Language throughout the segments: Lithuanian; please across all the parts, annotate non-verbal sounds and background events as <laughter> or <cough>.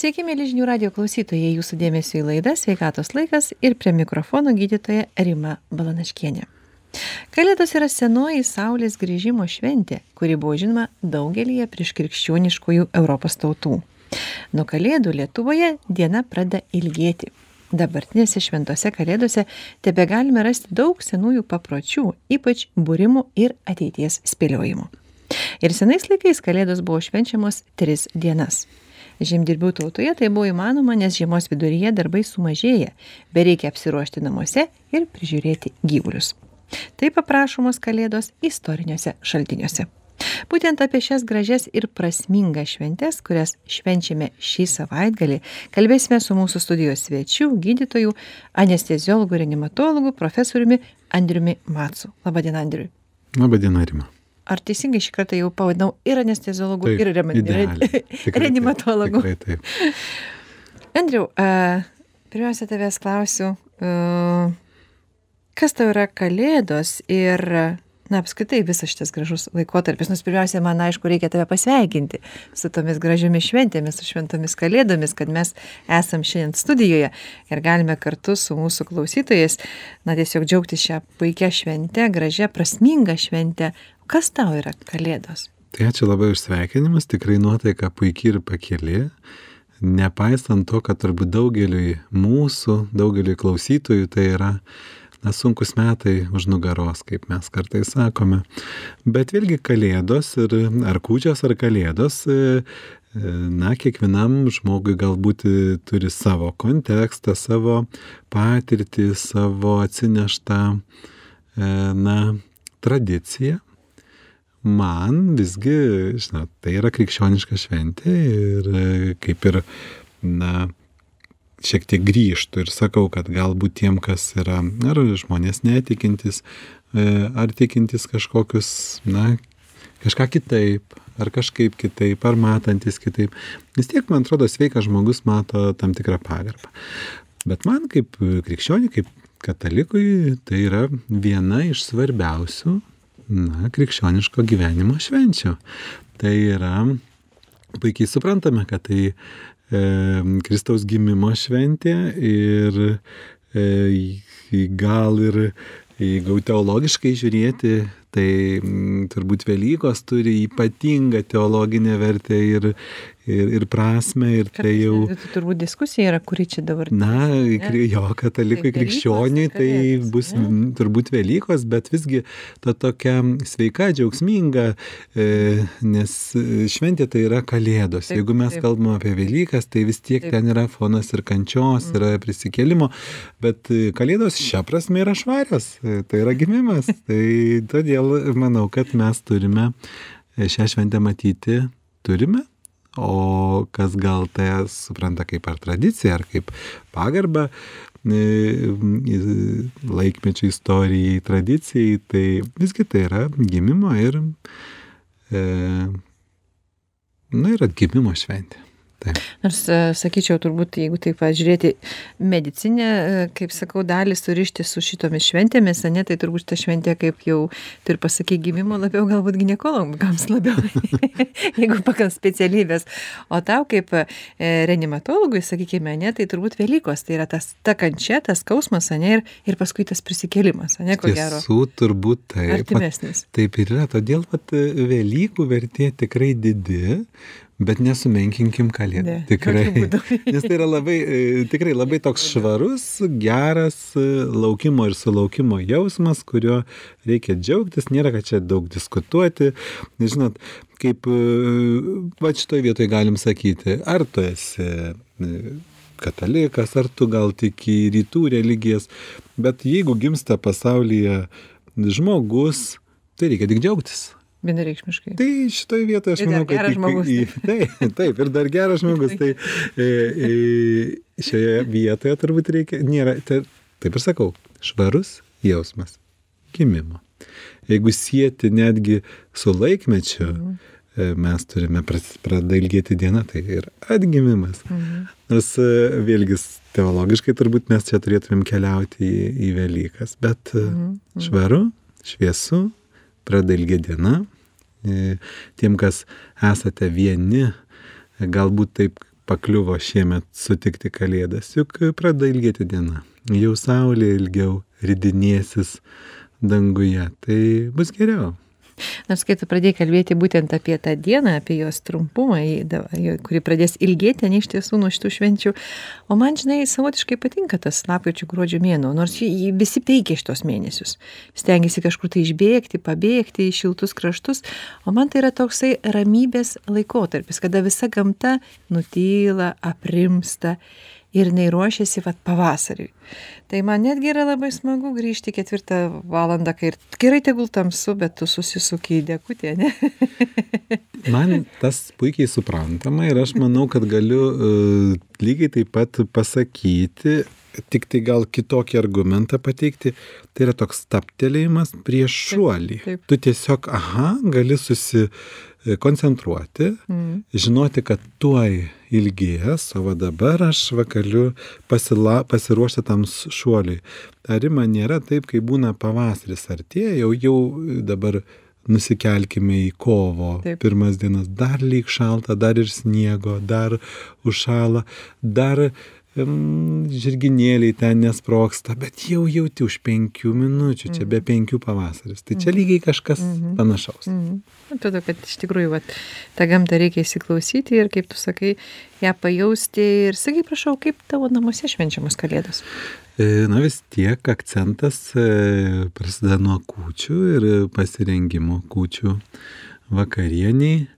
Sveiki, mėly žinių radio klausytojai, jūsų dėmesio į laidą Sveikatos laikas ir prie mikrofono gydytoja Rima Balanaškienė. Kalėdos yra senoji Saulės grįžimo šventė, kuri buvo žinoma daugelįje prieš krikščioniškųjų Europos tautų. Nuo Kalėdų Lietuvoje diena pradeda ilgėti. Dabartinėse šventose Kalėdose tebe galime rasti daug senųjų papročių, ypač būrimų ir ateities spėliojimų. Ir senais laikais Kalėdos buvo švenčiamos tris dienas žemdirbių tautoje tai buvo įmanoma nes žiemos viduryje darbai sumažėja bereikia apsiruošti namuose ir prižiūrėti gyvulius. Taip aprašomos kalėdos istoriniuose šaltiniuose. Būtent apie šias gražias ir prasmingas šventes kurias švenčiame šį savaitgalį kalbėsime su mūsų studijos svečiu gydytoju anesteziologu reanimatologu profesoriumi andriumi macu laba diena andriau laba diena rima ar teisingai šį kartą jau pavadinau ir anesteziologu ir <laughs> reanimatologu. Tikrai taip. Andriu, uh, pirmiausia, tavęs klausiu, uh, kas tau yra kalėdos ir na apskritai visas šitas gražus laikotarpis. Nors pirmiausia man aišku reikia tave pasveikinti su tomis gražiomis šventėmis su šventomis kalėdomis kad mes esam šiandien studijoje ir galime kartu su mūsų klausytojais na tiesiog džiaugtis šia puikia švente gražia prasminga švente kas tau yra kalėdos? Tai ačiū labai už sveikinimus. Tikrai nuotaika puiki ir pakili. Nepaisant to kad turbūt daugeliui mūsų daugeliui klausytojų tai yra na sunkūs metai už nugaros, kaip mes kartais sakome. Bet vėlgi kalėdos ir ar kūčios ar kalėdos, e, e, na, kiekvienam žmogui galbūt turi savo kontekstą, savo patirtį, savo atsineštą, e, na, tradiciją. Man visgi, žinot, tai yra krikščioniška šventė ir kaip ir, na, šiek tiek grįžtu ir sakau, kad galbūt tiem, kas yra ar žmonės netikintis, e, ar tikintis kažkokius, na, kažką kitaip, ar kažkaip kitaip, ar matantis kitaip. Vis tiek, man atrodo, sveikas žmogus mato tam tikrą pagarbą. Bet man kaip krikščioniui, kaip katalikui, tai yra viena iš svarbiausių, na, krikščioniško gyvenimo švenčių. Tai yra, puikiai suprantame, kad tai Kristaus gimimo šventė ir gal ir jeigu teologiškai žiūrėti, tai turbūt Velykos turi ypatingą teologinę vertę ir, ir, ir prasme, ir tai jau... Tai turbūt diskusija yra, kuri čia dabar. Na, ne? jo, katalikai, tai krikščioniai, tai bus ne? turbūt Velykos, bet visgi ta tokia sveika, džiaugsminga, e, nes šventė tai yra Kalėdos. Taip, Jeigu mes taip. kalbame apie Velykas, tai vis tiek taip. ten yra fonas ir kančios, mm. yra prisikėlimo, bet Kalėdos šią prasme yra švarios, tai yra gimimas. <laughs> tai todėl manau, kad mes turime šią šventę matyti, turime o kas gal tai supranta kaip ar tradiciją, ar kaip pagarbą e, laikmečio istorijai, tradicijai, tai visgi tai yra gimimo ir, e, na, ir atgimimo šventė. Nors, e, sakyčiau, turbūt, jeigu taip pažiūrėti, medicinė, e, kaip sakau, dalį surišti su šitomis šventėmis, ne, tai turbūt ta šventė, kaip jau tu ir pasakai, gimimo labiau galbūt gynekologams labiau, <laughs> jeigu pagal specialybės. O tau kaip e, reanimatologui, sakykime, ne, tai turbūt Velykos, tai yra tas ta kančia, tas skausmas, ne, ir, ir paskui tas prisikėlimas, ne, ko gero. Tiesų, turbūt taip. Artimesnis. Taip ir yra, todėl pat Velykų vertė tikrai didi, Bet nesumenkinkim kalėdų. Ne, tikrai. <laughs> Nes tai yra labai, e, tikrai labai toks švarus, geras e, laukimo ir sulaukimo jausmas, kurio reikia džiaugtis, nėra, kad čia daug diskutuoti. Žinot, kaip, e, va šitoje vietoje galim sakyti, ar tu esi katalikas, ar tu gal tik į rytų religijas, bet jeigu gimsta pasaulyje žmogus, tai reikia tik džiaugtis Vienareikšmiškai. Tai šitoje vietoje aš manau, kad... Į, taip, taip, ir dar geras žmogus. Tai e, e, šioje vietoje turbūt reikia, nėra, tai, taip ir sakau, švarus jausmas gimimo. Jeigu sieti netgi su laikmečiu, mhm. Mes turime pradeda ilgėti dieną, tai ir atgimimas. Mhm. Nors e, vėlgi teologiškai turbūt mes čia turėtumėm keliauti į, į Velykas, bet e, mhm. mhm. švaru, šviesu, pradeda ilgi diena. E, tiem, kas esate vieni, galbūt taip pakliuvo šiemet sutikti kalėdas, juk pradeda ilgėti diena. Jau saulė ilgiau ridinėsis danguje, tai bus geriau. Nors kai tu pradėjai kalbėti būtent apie tą dieną, apie jos trumpumą, kuri pradės ilgėti, ne iš tiesų nuo šitų švenčių, o man, žinai, savotiškai patinka tas lapkričio gruodžio mėnuo, nors visi peikia šitos mėnesius. Stengiasi kažkur tai išbėgti, pabėgti į šiltus kraštus, o man tai yra toksai ramybės laikotarpis, kada visa gamta nutyla, aprimsta ir jinai ruošiasi vat pavasariui. Tai man netgi yra labai smagu grįžti ketvirtą valandą, kai ir gerai tegul tamsu, bet tu susisuki į dekutę, ne? <laughs> man tas puikiai suprantama ir aš manau, kad galiu uh, lygiai taip pat pasakyti, tik tai gal kitokį argumentą pateikti, tai yra toks taptelėjimas prieš šuolį. Taip, taip. Tu tiesiog, aha, gali susikoncentruoti, mm. žinoti, kad tuoj ilgės, o va dabar aš va galiu pasila, pasiruošti tam šuoliui. Ar man nėra taip, kai būna pavasaris artėja, jau, jau dabar nusikelkime į kovo Taip. pirmas dienas, dar lyg šalta, dar ir sniego, dar užšala, dar žirginėliai ten nesproksta, bet jau jauti už penkių minučių, čia be mhm. penkių pavasaris. Tai čia mhm. lygiai kažkas mhm. panašaus. Atrodo, kad iš tikrųjų vat, tą gamtą reikia įsiklausyti ir, kaip tu sakai, ją pajausti. Ir sakai, prašau, kaip tavo namuose švenčiamos kalėdos? E, na vis tiek akcentas e, prasideda nuo kūčių ir pasirengimo kūčių vakarieniai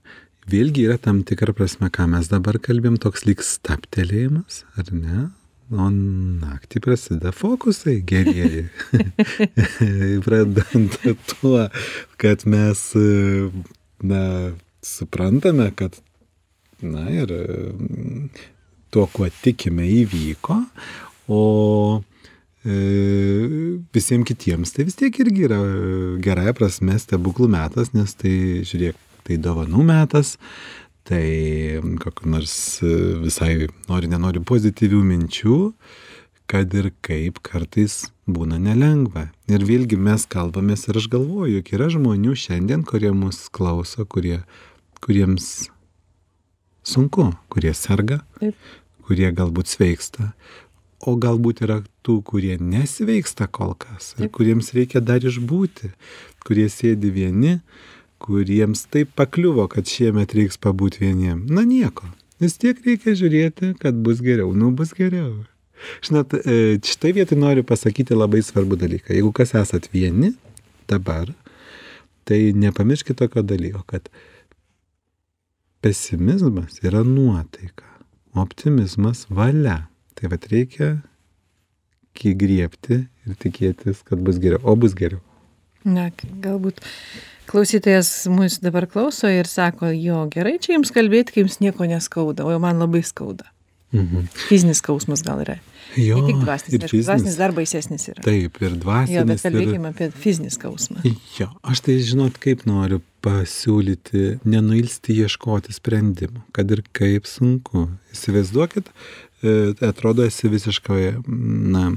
vėlgi yra tam tikra prasme, ką mes dabar kalbėm, toks lyg staptelėjimas, ar ne? O naktį prasideda fokusai gerieji. <laughs> Pradant tuo, kad mes, na, suprantame, kad, na, ir tuo, kuo tikime, įvyko, o e, visiems kitiems tai vis tiek irgi yra gerąją prasme stebuklų metas, nes tai, žiūrėk, tai dovanų metas, tai kokiu nors e, visai nori, nenori pozityvių minčių, kad ir kaip kartais būna nelengva. Ir vėlgi mes kalbamės ir aš galvoju, jog yra žmonių šiandien, kurie mus klauso, kurie, kuriems sunku, kurie serga, Taip. kurie galbūt sveiksta, o galbūt yra tų, kurie nesveiksta kol kas ir Taip. kuriems reikia dar išbūti, kurie sėdi vieni, kuriems taip pakliuvo, kad šiemet reiks pabūti vieniem. Na nieko. Vis tiek reikia žiūrėti, kad bus geriau. Nu, bus geriau. Žinot, e, štai vietoj noriu pasakyti labai svarbų dalyką. Jeigu kas esat vieni dabar, tai nepamirškite tokio dalyko, kad pesimizmas yra nuotaika, optimizmas valia. Tai vad reikia įgriepti ir tikėtis, kad bus geriau. O bus geriau. Na, galbūt klausytojas mus dabar klauso ir sako, jo, gerai čia jums kalbėti, kai jums nieko neskauda, o man labai skauda. Mhm. Fizinis skausmas gal yra. Jo, ne tik dvasinis, ir fizinis, dvasinis dar baisesnis yra. Taip, ir dvasinis. Jo, bet kalbėkime ir... apie fizinį skausmą. Jo, aš tai žinot, kaip noriu pasiūlyti, nenuilsti ieškoti sprendimų, kad ir kaip sunku. Įsivaizduokit, e, atrodo, esi visiškoje, na,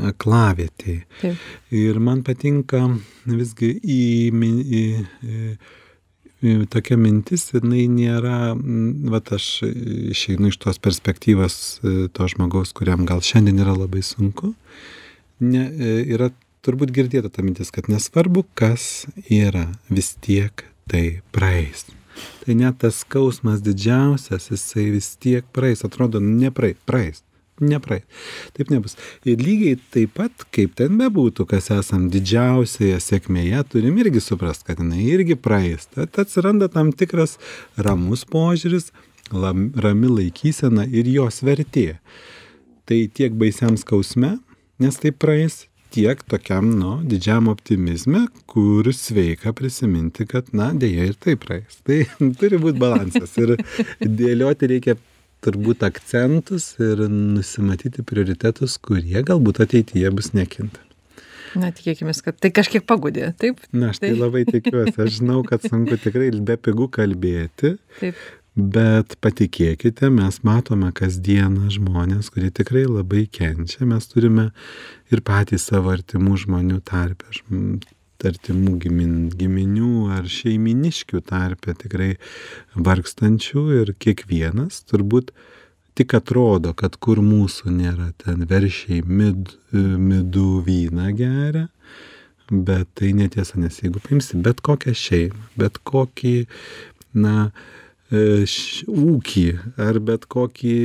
aklavietėj. Ir man patinka visgi į, į, į, į tokia mintis, jinai nėra, va aš išeinu iš tos perspektyvos to žmogaus, kuriam gal šiandien yra labai sunku, ne, yra turbūt girdėta ta mintis, kad nesvarbu, kas yra, vis tiek tai praeis. Tai net tas skausmas didžiausias, jisai vis tiek praeis, atrodo, nepraeis, praeis nepraeis. Taip nebus. Ir lygiai taip pat, kaip ten bebūtų, kas esam didžiausioje sėkmėje, turim irgi suprast, kad jinai irgi praeis. Tad atsiranda tam tikras ramus požiūris, rami laikysena ir jos vertė. Tai tiek baisiam skausme, nes tai praeis, tiek tokiam, nu, didžiam optimizme, kur sveika prisiminti, kad, na, dėja ir tai praeis. Tai <laughs> turi būti balansas ir dėlioti reikia turbūt akcentus ir nusimatyti prioritetus, kurie galbūt ateityje bus nekinta. Na, tikėkime, kad tai kažkiek pagudė, taip? Na, aš tai, tai labai tikiuosi. Aš žinau, kad sunku tikrai be pigų kalbėti. Taip. Bet patikėkite, mes matome kasdieną žmonės, kurie tikrai labai kenčia. Mes turime ir patys savo artimų žmonių tarpę. Artimų gimin, giminių ar šeiminiškių tarpe tikrai vargstančių ir kiekvienas turbūt tik atrodo, kad kur mūsų nėra, ten veršiai mid, midų vyną geria, bet tai netiesa, nes jeigu paimsi bet kokią šeimą, bet kokį, na, e, š, ūkį ar bet kokį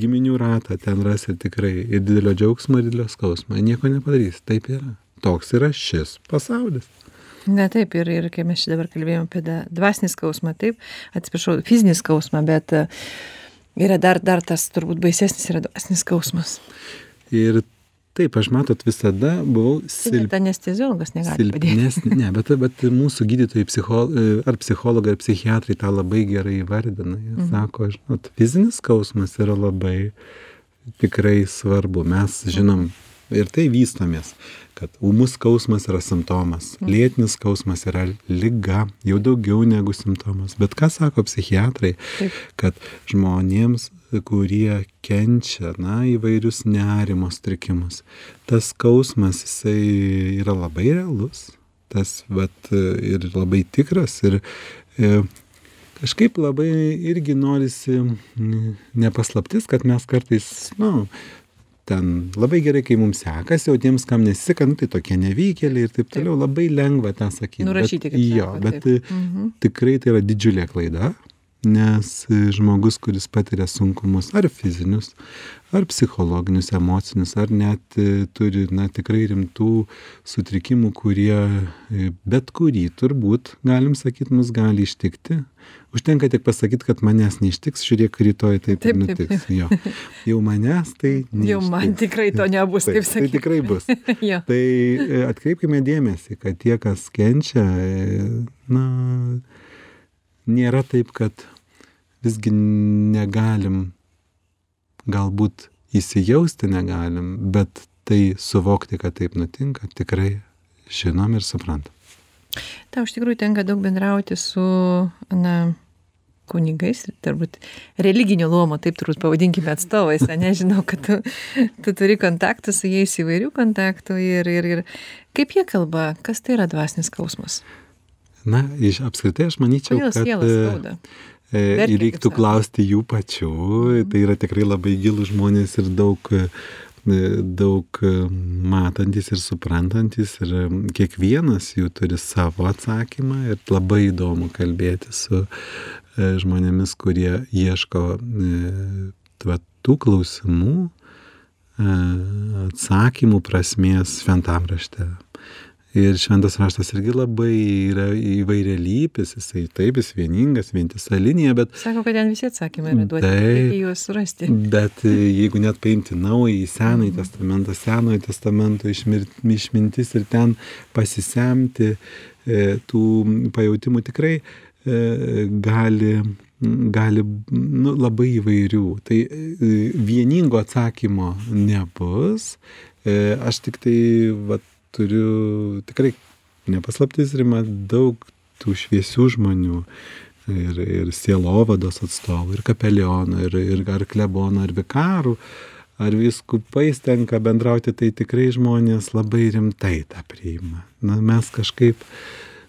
giminių ratą ten rasi tikrai ir didelio džiaugsmo, ir didelio skausmo. Nieko nepadarys. Taip yra. Toks yra šis pasaulis. Na taip, ir, ir kai mes čia dabar kalbėjome apie dvasinį skausmą, taip, atsiprašau, fizinį skausmą, bet uh, yra dar, dar tas turbūt baisesnis yra dvasinis skausmas. Ir taip, aš matot, visada buvau silp... Anesteziologas negali padėti. Ne, bet, bet mūsų gydytojai psicho, ar psichologai, ar psichiatrai tą labai gerai įvardina. Jie mhm. sako, žinot, fizinis skausmas yra labai tikrai svarbu. Mes žinom ir tai vystomės kad ūmus skausmas yra simptomas, mm. lėtinis skausmas yra lyga, jau daugiau negu simptomas. Bet ką sako psichiatrai, kad žmonėms, kurie kenčia, na, įvairius nerimo strikimus, tas skausmas jisai yra labai realus, tas, bet ir labai tikras ir e, kažkaip labai irgi norisi nepaslaptis, kad mes kartais, nu, ten labai gerai, kai mums sekasi, o tiems, kam nesiseka, nu, tai tokie nevykėliai ir taip toliau, labai lengva tą sakyti. Nurašyti, bet, jo, bet mhm. tikrai tai yra didžiulė klaida, nes žmogus, kuris patiria sunkumus ar fizinius, ar psichologinius, emocinius, ar net e, turi, na, tikrai rimtų sutrikimų, kurie e, bet kurį turbūt, galim sakyti, mus gali ištikti Užtenka tik pasakyti, kad manęs neištiks, žiūrėk, rytoj taip, taip nutiks. Jo. Jau manęs tai... <laughs> Neištiks. Jau man tikrai to nebus, taip, taip sakyti. Tai tikrai bus. <laughs> tai e, atkreipkime dėmesį, kad tie, kas kenčia, e, na, nėra taip, kad visgi negalim, galbūt įsijausti negalim, bet tai suvokti, kad taip nutinka, tikrai žinom ir suprantam. Tau iš tikrųjų tenka daug bendrauti su, na, kunigais, turbūt religinio luomo, taip turbūt pavadinkime atstovais, nežinau, kad tu, tu turi kontaktų su jais įvairių kontaktų ir, ir, ir kaip jie kalba, kas tai yra dvasinis skausmas? Na, iš apskritai aš manyčiau, Kodėl kad... Skauda? E, Verkia, reiktų klausti jų pačių, mhm. tai yra tikrai labai gilų žmonės ir daug daug e, matantis ir suprantantis ir e, kiekvienas jų turi savo atsakymą ir labai įdomu kalbėti su e, žmonėmis, kurie ieško va, tų klausimų, atsakymų prasmės šventam rašte ir šventas raštas irgi labai yra įvairialypis, jisai taip, jis vieningas, vientisa linija, bet... Sako, kad ten visi atsakymai yra duoti, reikia juos surasti. Bet e, jeigu net paimti naująjį, senąjį mm. testamentą, senojo testamento išmintis ir ten pasisemti e, tų pajūtimų tikrai e, gali gali nu, labai įvairių. Tai e, vieningo atsakymo nebus. E, aš tik tai, vat, turiu tikrai nepaslaptis rima daug tų šviesių žmonių ir, ir sielovados atstovų, ir kapelionų, ir, ir ar klebonų, ar vikarų, ar viskupais tenka bendrauti, tai tikrai žmonės labai rimtai tą priima. Na, mes kažkaip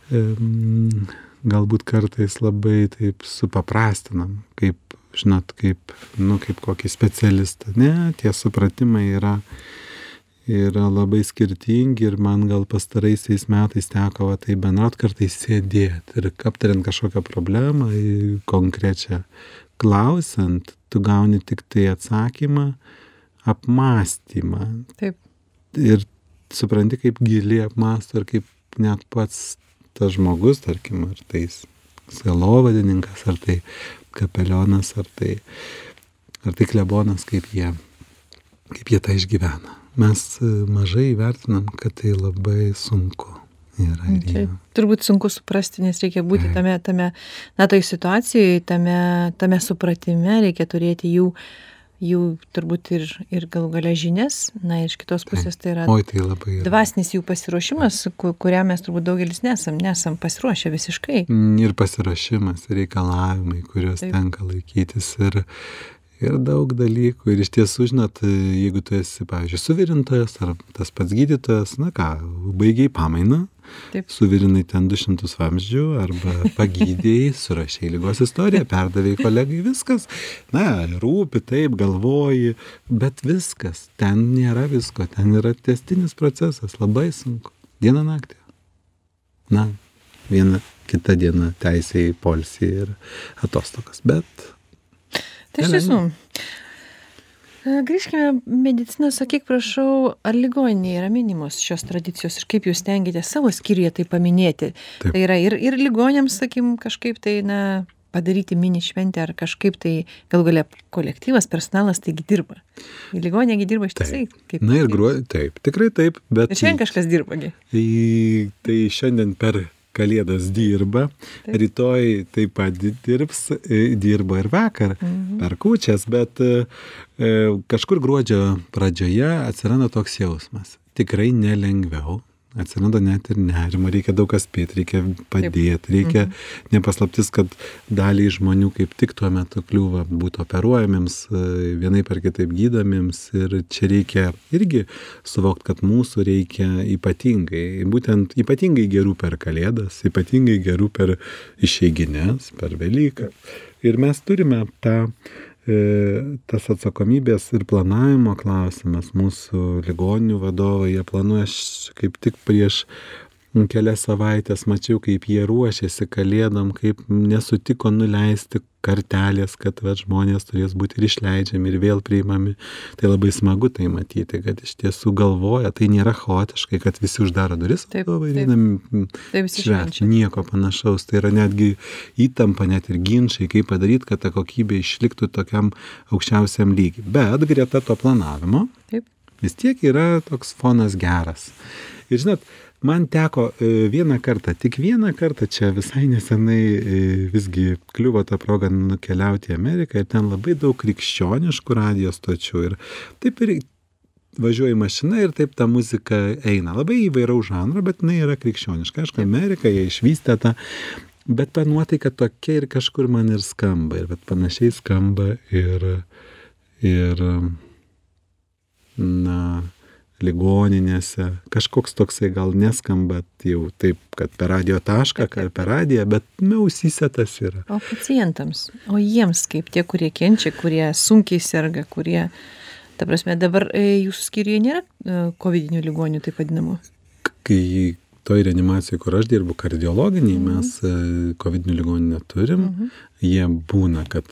um, galbūt kartais labai taip supaprastinam, kaip, žinot, kaip, nu, kaip kokį specialistą. Ne, tie supratimai yra yra labai skirtingi ir man gal pastaraisiais metais teko va taip bendraut kartais sėdėt ir aptariant kažkokią problemą konkrečią klausiant tu gauni tiktai atsakymą apmąstymą taip ir supranti kaip giliai apmąsto ir kaip net pats tas žmogus tarkim ar tai sielovadininkas ar tai kapelionas ar tai ar tai klebonas kaip jie kaip jie tą išgyvena mes e, mažai įvertinam, kad tai labai sunku. Yra, Čia turbūt sunku suprasti, nes reikia būti tame, tame, na, toj situacijoje, tame, tame supratime, reikia turėti jų, jų turbūt ir, ir gal galia žinias, na, iš kitos pusės tai yra, Oi, tai labai yra. dvasinis jų pasiruošimas, kuriam mes turbūt daugelis nesam, nesam pasiruošę visiškai. Ir pasiruošimas, reikalavimai, kuriuos tenka laikytis. Ir, ir daug dalykų. Ir iš tiesų, žinot, jeigu tu esi, pavyzdžiui, suvirintojas ar tas pats gydytojas, na ką, baigiai pamainą, Taip. suvirinai ten 200 vamzdžių arba pagydėjai, <laughs> surašiai lygos istoriją, perdavėjai kolegai, viskas. Na, rūpi, taip, galvoji, bet viskas. Ten nėra visko, ten yra testinis procesas, labai sunku. Dieną naktį. Na, viena kita diena teisė į polsį ir atostogas, bet Tai iš tiesų. E, Grįžkime mediciną, sakyk, prašau, ar ligoninėje yra minimos šios tradicijos ir kaip jūs tengiate savo skyriuje tai paminėti? Tai yra ir, ir ligonėms, sakykim, kažkaip tai, na, padaryti mini šventę ar kažkaip tai, gal galia kolektyvas, personalas taigi dirba. Į ligonėgi dirba iš tiesai. taip. Na ir gruodį, taip, tikrai taip, bet... Šiandien kažkas dirbagi. į- Tai šiandien per Kalėdas dirba, Taip. rytoj taip pat di- dirbs, e, dirbo ir vakar Mhm. per kučias, bet e, e, kažkur gruodžio pradžioje atsiranda toks jausmas. Tikrai nelengviau. Atsiranda net ir nerimo, reikia daug kas spėti, reikia padėti, reikia nepaslaptis, kad daliai žmonių kaip tik tuo metu kliūva būti operuojamiems, e, vienaip ar kitaip gydomiems ir čia reikia irgi suvokti, kad mūsų reikia ypatingai, būtent ypatingai gerų per kalėdas, ypatingai gerų per išeiginės, per Velyką. Ir mes turime tą tas atsakomybės ir planavimo klausimas mūsų ligoninių vadovai, jie planuoja š- kaip tik prieš kelias savaitės mačiau, kaip jie ruošėsi kalėdom, kaip nesutiko nuleisti kartelės, kad va, žmonės turės būti ir išleidžiami, ir vėl priimami. Tai labai smagu tai matyti, kad iš tiesų galvoja, tai nėra chaotiškai, kad visi uždaro duris, Taip, Tai visi švęsti. Nieko panašaus. Tai yra netgi įtampa, net ir ginčiai, kaip padaryti, kad ta kokybė išliktų tokiam aukščiausiam lygiui. Bet greta to planavimo Taip. vis tiek yra toks fonas geras. Ir žinot, man teko e, vieną kartą, tik vieną kartą čia visai nesenai e, visgi kliuvo tą progą nukeliauti į Ameriką ir ten labai daug krikščioniškų radijos stočių. Ir taip ir važiuoji mašina ir taip ta muzika eina. Labai įvairaus žanro, bet jinai yra krikščioniška. Aišku, Amerika, jie išvystė tą. Bet ta nuotaika tokia ir kažkur man ir skamba. Ir bet panašiai skamba ir, ir na, ligoninėse. Kažkoks toksai gal neskamba jau taip, kad per radio tašką, ar per radiją, bet meusyse tas yra. O pacientams, o jiems kaip tie, kurie kenčia, kurie sunkiai serga, kurie, ta prasme, dabar e, jūsų skyriuje nėra e, COVID-19 ligonių, taip vadinamų. Kai toj reanimacijai, kur aš dirbu, kardiologiniai, mes e, COVID ligonių neturim. Jie būna, kad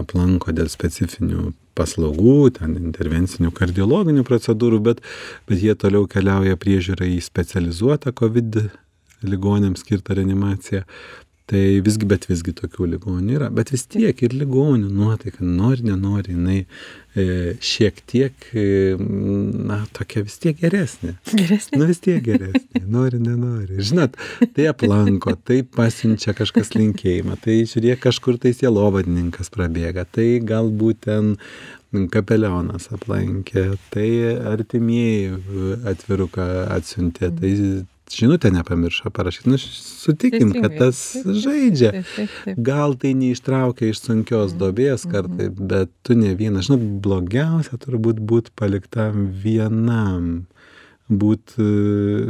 aplanko dėl specifinių paslaugų, ten intervencinių kardiologinių procedūrų, bet, bet jie toliau keliauja priežiūrą į specializuotą COVID ligonėms skirtą reanimaciją. Tai visgi, bet visgi tokių ligonių yra. Bet vis tiek ir ligonių nuotaika, nori, nenori, jinai e, šiek tiek, e, na, tokia vis tiek geresnė. Geresnė. Nu vis tiek geresnė, nori, nenori. Žinot, tai aplanko, tai pasiunčia kažkas linkėjimą, tai žiūrėk, kažkur tai sielovadininkas prabėga, tai galbūt ten kapelionas aplankė, tai artimieji atviruką atsiuntė, tai žinutę nepamiršo parašyti. Nu, sutikim, kad tas žaidžia. Gal tai neištraukia iš sunkios duobės kartai, bet tu ne vienas. Žinot, blogiausia turbūt būti paliktam vienam, būti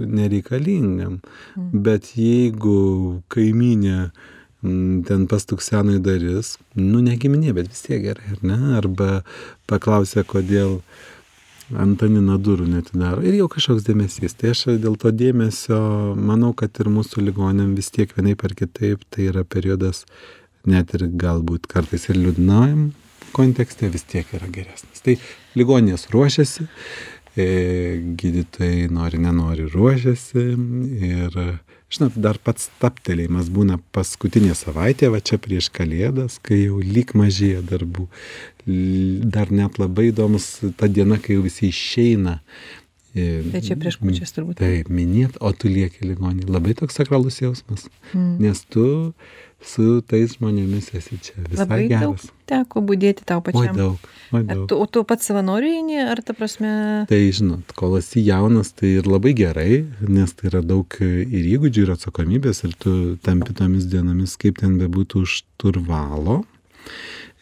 nereikalingam. Bet jeigu kaiminė mm, ten pastukseno į daris, nu ne giminė, bet vis tiek gerai, ar ne? Arba paklausė, kodėl Antanina durų netidaro. Ir jau kažkoks dėmesys. Tai aš dėl to dėmesio manau, kad ir mūsų ligonėm vis tiek vienaip ar kitaip tai yra periodas, net ir galbūt kartais ir liūdnajam kontekste vis tiek yra geresnis. Tai ligonės ruošiasi, e, gydytojai nori, nenori ruošiasi ir žinot, dar pats taptelėjimas būna paskutinė savaitė, va čia prieš kalėdas, kai jau lyg mažėja darbų. Dar net labai įdomus ta diena, kai jau visi išeina. E, Tai čia prieš kūčias turbūt. Taip, minėt, o tu lieki ligonį. Labai toks sakralus jausmas. Mm. Nes tu su tais žmonėmis esi čia visai Labai daug geras. teko būdėti tau pačiam. daug, oi Ar daug. tu, o tu pats savanoriu eini, ar ta prasme... Tai žinot, kol esi jaunas, tai ir labai gerai, nes tai yra daug ir įgūdžių, ir atsakomybės, ir tu tampi tomis dienomis, kaip ten bebūtų už turvalo. I-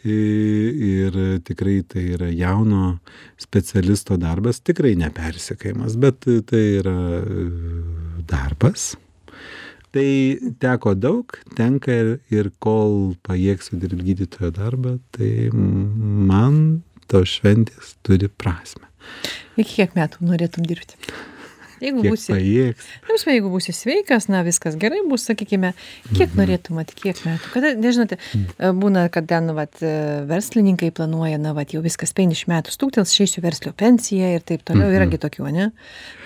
Ir tikrai tai yra jauno specialisto darbas, tikrai nepersikaimas, bet tai yra e, darbas. Tai teko daug, tenka ir, ir kol pajėgsiu dirbti gydytojo darbą, tai man tos šventės turi prasme. Iki kiek metų norėtum dirbti? Jeigu būsi, pajėgs. Prasme, jeigu būsi sveikas, na viskas gerai bus, sakykime, kiek mhm. norėtum, at, kiek metų. Kada, nežinote, mhm. būna, kad ten vat, e, verslininkai planuoja, na, vat, jau viskas 50 metų stūktels, išeisiu verslio pensiją ir taip toliau, mhm. yragi tokių, ne?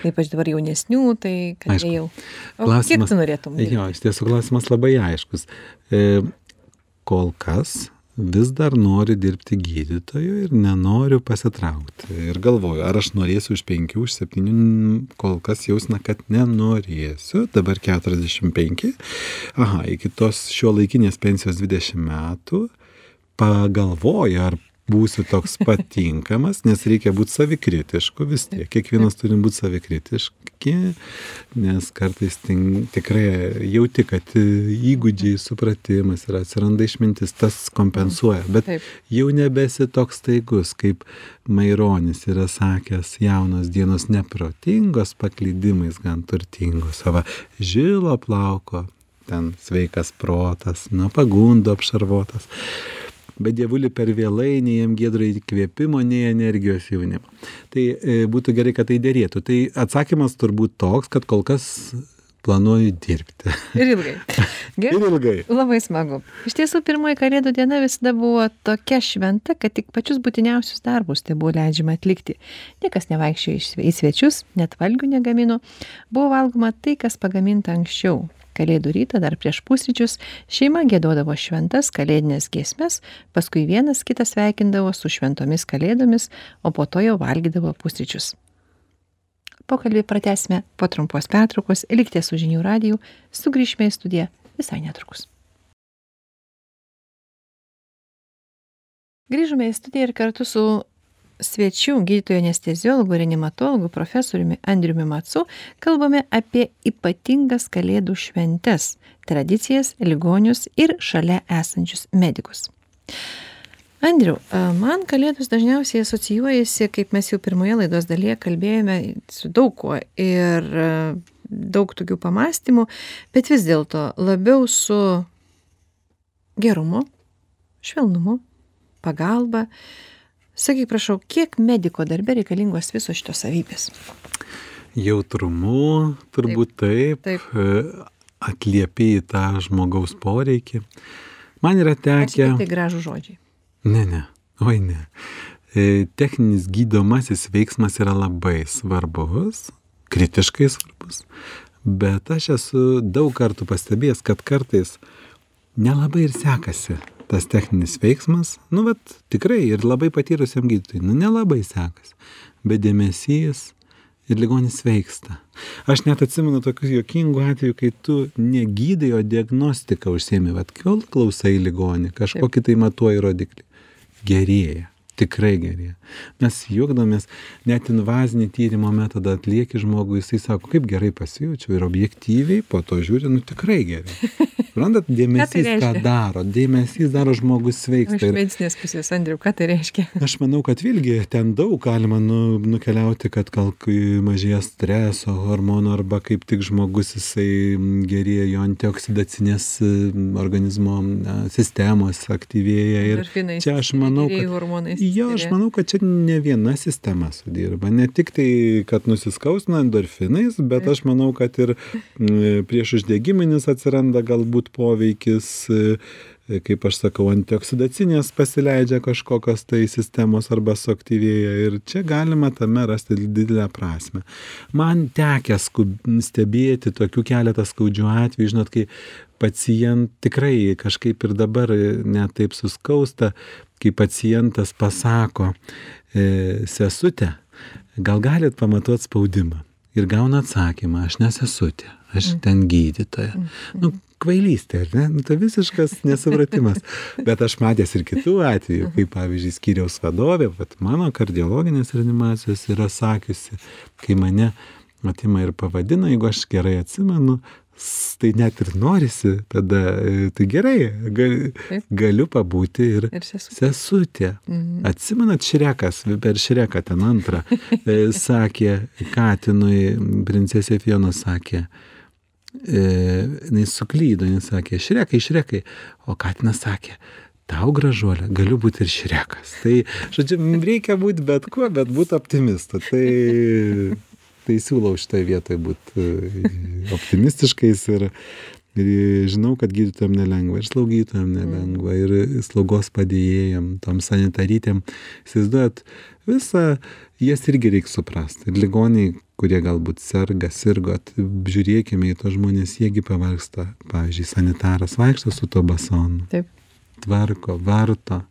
Ypač dabar jaunesnių, tai kad Aišku. jau. O klausimas, kiek tu norėtum? Jo, iš tiesų klausimas labai aiškus. E, kol kas vis dar noriu dirbti gydytoju ir nenoriu pasitraukti. Ir galvoju, ar aš norėsiu už 5, už 7, kol kas jausna, kad nenorėsiu, dabar 45. Aha, iki tos šio laikinės pensijos 20 metų pagalvoju, ar būsiu toks <laughs> patinkamas, nes reikia būti savikritišku vis tiek. Kiekvienas turim būti savikritiški, nes kartais tin, tikrai jauti, kad įgūdžiai, supratimas ir atsiranda išmintis, tas kompensuoja. Bet Taip. jau nebesi toks taigus, kaip Maironis yra sakęs, jaunos dienos neprotingos, paklydimais gan turtingos, savo žilo plauko, ten sveikas protas, nuo pagundo apšarvotas bet dievuli per vėlai, nei jam giedro įkvėpimo, nei energijos jaunimo. Tai e, būtų gerai, kad tai dėrėtų. Tai atsakymas turbūt toks, kad kol kas planuoju dirbti. Ir ilgai. <laughs> Gerai. Ir ilgai. Labai smagu. Iš tiesų, pirmoji kalėdų diena visada buvo tokia šventa, kad tik pačius būtiniausius darbus tai buvo leidžiama atlikti. Niekas nevaikščiojo į svečius, net valgių negamino. Buvo valgoma tai, kas pagaminta anksčiau kalėdų rytą dar prieš pusryčius šeima giedodavo šventas kalėdines giesmes paskui vienas kitą sveikindavo su šventomis kalėdomis o po to jau valgydavo pusryčius. Pokalbį pratęsime po trumpos pertraukos likite su žinių radiju sugrįšime į studiją visai netrukus. Grįžome į studiją ir kartu su svečiu gydytoju anesteziologu reanimatologu profesoriumi andriumi macu kalbame apie ypatingas kalėdų šventes tradicijas ligonius ir šalia esančius medikus. Andriau man kalėdos dažniausiai asocijuojasi kaip mes jau pirmoje laidos dalyje kalbėjome su daug kuo ir daug tokių pamąstymų bet vis dėlto labiau su gerumu švelnumu pagalba sakyk prašau kiek mediko darbe reikalingos visos šitos savybės? Jautrumu turbūt taip, taip. taip. atliepi į tą žmogaus poreikį. Man yra tekę tai gražų žodžiai. Ne ne. Oi ne. E, techninis gydomasis veiksmas yra labai svarbus kritiškai svarbus bet aš esu daug kartų pastebėjęs kad kartais nelabai ir sekasi tas techninis veiksmas, nu, vat, tikrai ir labai patyrusiam gydytojui, nu, nelabai sekasi, bet dėmesys ir ligonis sveiksta. Aš net atsimenu tokius jokingų atvejų, kai tu negydai, o diagnostiką užsiemi, vad, kol klausai ligonį, kažkokį tai matuoji rodiklį. Gerėja tikrai gerėja mes juokdavomės net invazinį tyrimo metodą atlieki žmogui jisai sako kaip gerai pasijaučiau ir objektyviai po to žiūri nu tikrai gerai <laughs> suprantat tai dėmesys ką daro? Dėmesys daro žmogų sveiksta iš medicininės pusės andriau ką tai reiškia? Aš manau kad vėlgi ten daug galima nu nukeliauti kad gal kai mažėja streso hormonų arba kaip tik žmogus jisai gerėja jo antioksidacinės organizmo sistemos aktyvėja ir čia aš manau kad jo aš manau kad čia ne viena sistema sudirba. Ne tik tai kad nusiskausmina endorfinais bet aš manau kad ir priešuždegiminis atsiranda galbūt poveikis kaip aš sakau antioksidacinės pasileidžia kažkokios tai sistemos arba suaktyvėja ir čia galima tame rasti didelę prasmę man skub stebėti tokių keletą skaudžių atvejų žinot kai pacient tikrai kažkaip ir dabar net taip suskausta kai pacientas pasako e, sesute, gal galit pamatuot spaudimą ir gauna atsakymą, aš nesesutė, aš mm. ten gydytoja. Mm. Nu, kvailystė, ar ne? Nu, tai visiškas nesupratimas. Bet aš matęs ir kitų atvejų, kaip pavyzdžiui, skyriaus vadovė, bet mano kardiologinės reanimacijos yra sakiusi, kai mane atima ir pavadina, jeigu aš gerai atsimenu, tai net ir norisi tada, e, tai gerai, gal, galiu pabūti ir, ir sesutė. sesutė. Mhm. Atsimenat, Šrekas, per Šreką ten antrą, e, sakė, Katinui, princesė Fiona sakė, jinai suklydo, jinai sakė, šrekai, šrekai, o Katinas sakė, tau gražuolė, galiu būti ir šrekas. Tai, žodžiu, reikia būti bet kuo, bet būti optimistu. Tai, tai siūlau šitoje vietoje būti e, optimistiškais ir, ir žinau, kad gydytojams nelengva, ir slaugytojams nelengva, ir slaugos padėjėjams, tom sanitarytėm. Įsivaizduojat, visą jas irgi reikia suprasti. Ir ligoniai, kurie galbūt serga, sirgot, žiūrėkime į tos žmonės, jiegi pavargsta. Pavyzdžiui, sanitaras vaikšto su to basonu. Taip. Tvarko, varto.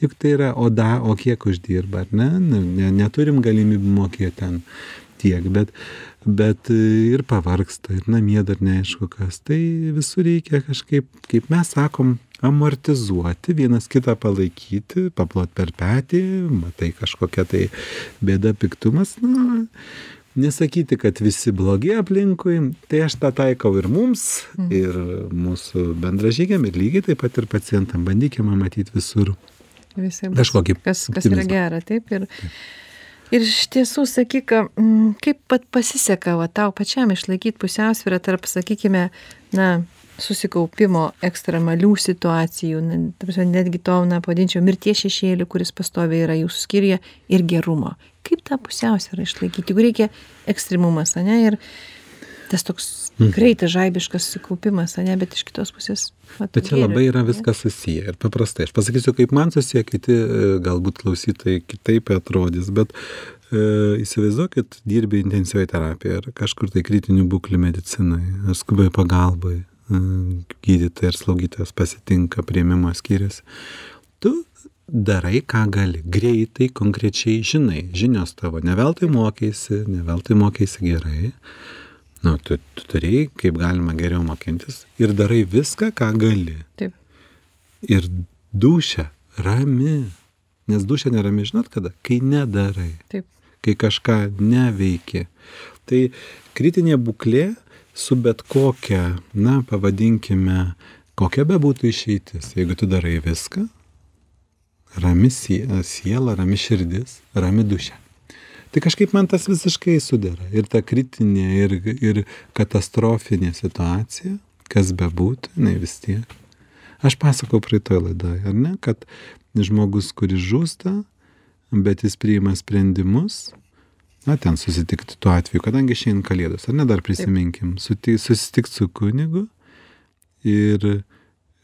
Juk tai yra oda, o kiek uždirba, ar ne? Nu, ne neturim galimybių mokėti ten tiek, bet, bet ir pavargsta, ir namie dar neaišku kas. Tai visur reikia kažkaip, kaip mes sakom, amortizuoti, vienas kitą palaikyti, paplot per petį, matai kažkokia tai bėda piktumas, na, nesakyti, kad visi blogi aplinkui, tai aš tą taikau ir mums, mhm. ir mūsų bendražygiam, ir lygiai taip pat ir pacientam. Bandykime matyti visur. Visai Kažkokį kas, kas yra gera, taip. Ir, ir iš tiesų, sakyk, kaip pat pasiseka va, tau pačiam išlaikyti pusiausvyrą tarp, sakykime, na, susikaupimo ekstremalių situacijų, netgi to, na, pavadinčiau, mirties šešėlių, kuris pastoviai yra jūsų skyriuje, ir gerumo. Kaip tą pusiausvyrą išlaikyti, jeigu reikia ekstremumas, ne, ir tas toks mhm. greitas žaibiškas susikaupimas, ne, bet iš kitos pusės. Vat, bet čia labai yra viskas susiję ir paprastai. Aš pasakysiu, kaip man susiję, kiti e, galbūt klausytojai kitaip atrodys, bet e, įsivaizduokit, dirbi intensyviai terapijoje ar kažkur tai kritinių būklių medicinai, ar skubai pagalbai, gydytojas ir slaugytojas pasitinka prieimimo skyrius. Tu darai, ką gali. Greitai, konkrečiai žinai. Žinios tavo. Neveltui mokėsi, neveltui mokėsi gerai. Nu, tu, tu turėjai, kaip galima geriau mokintis. Ir darai viską, ką gali. Taip. Ir dušia rami. Nes dušia nerami, žinot kada? Kai nedarai. Taip. Kai kažką neveiki. Tai kritinė būklė su bet kokia, na, pavadinkime, kokia be būtų išeitis, jeigu tu darai viską, rami siela, rami širdis, rami dušė. Tai kažkaip man tas visiškai sudėra. Ir ta kritinė, ir, ir katastrofinė situacija, kas be būtų, ne vis tiek. Aš pasakau praeitoje laidoje, ar ne, kad žmogus, kuris žūsta, bet jis priima sprendimus, na ten susitikti tuo atveju, kadangi šiandien kalėdos, ar ne dar prisiminkim, susitikti su kunigu ir e,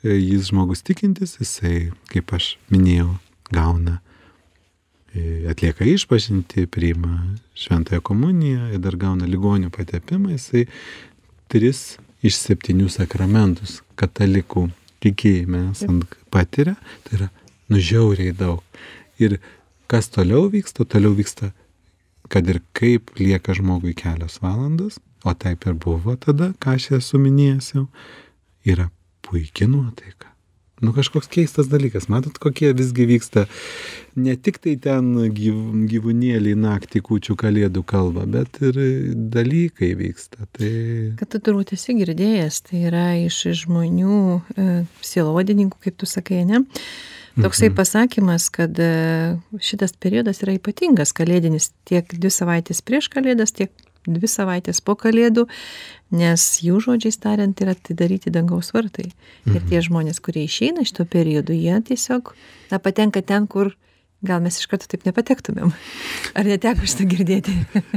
jis žmogus tikintis, jisai, kaip aš minėjau, gauna, atlieka išpažinti, priima šventąją komuniją ir dar gauna ligonių patepimą, jisai tris iš septynių sakramentus katalikų tikėjime esant patiria, tai yra nužiauriai daug. Ir kas toliau vyksta, toliau vyksta kad ir kaip lieka žmogui kelios valandos, o taip ir buvo tada, ką aš esu minėjęs jau, yra puikia nuotaika. Nu kažkoks keistas dalykas, matot, kokie visgi vyksta ne tik tai ten gyv, gyvūnėliai naktį kūčių kalėdų kalba, bet ir dalykai vyksta. Tai... Kad tu turbūt esi girdėjęs, tai yra iš žmonių e, sielodininkų, kaip tu sakai, ne? toksai mhm. pasakymas kad e, šitas periodas yra ypatingas kalėdinis tiek dvi savaitės prieš kalėdas tiek dvi savaitės po kalėdų nes jų žodžiais tariant yra atidaryti dangaus vartai ir tie Mhm. žmonės kurie išeina šituo periodu jie tiesiog na patenka ten kur gal mes iš karto taip nepatektumėm ar neteko šito girdėti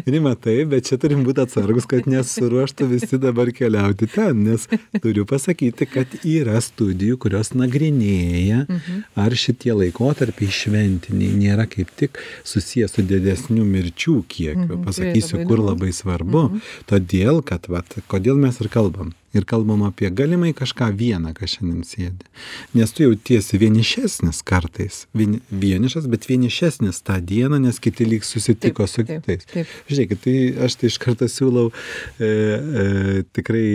Rima, taip, bet čia turim būti atsargus, kad nesuruoštų visi dabar keliauti ten, nes turiu pasakyti, kad yra studijų, kurios nagrinėja, Mhm. ar šitie laikotarpiai šventiniai nėra kaip tik susijęs su didesniu mirčių kiekiu. Mhm, Pasakysiu, kur labai svarbu. Mhm. Todėl, kad, vat, kodėl mes ir kalbam. Ir kalbam apie galimai kažką vieną, kas šiandien sėdi. Nes tu jautiesi vienišesnis kartais. Vien, vienišas, bet vienišesnis tą dieną, nes kiti lyg susitiko Taip, su taip, kitais. taip. Žiūrėkit, tai aš tai iš karto siūlau, e, e, tikrai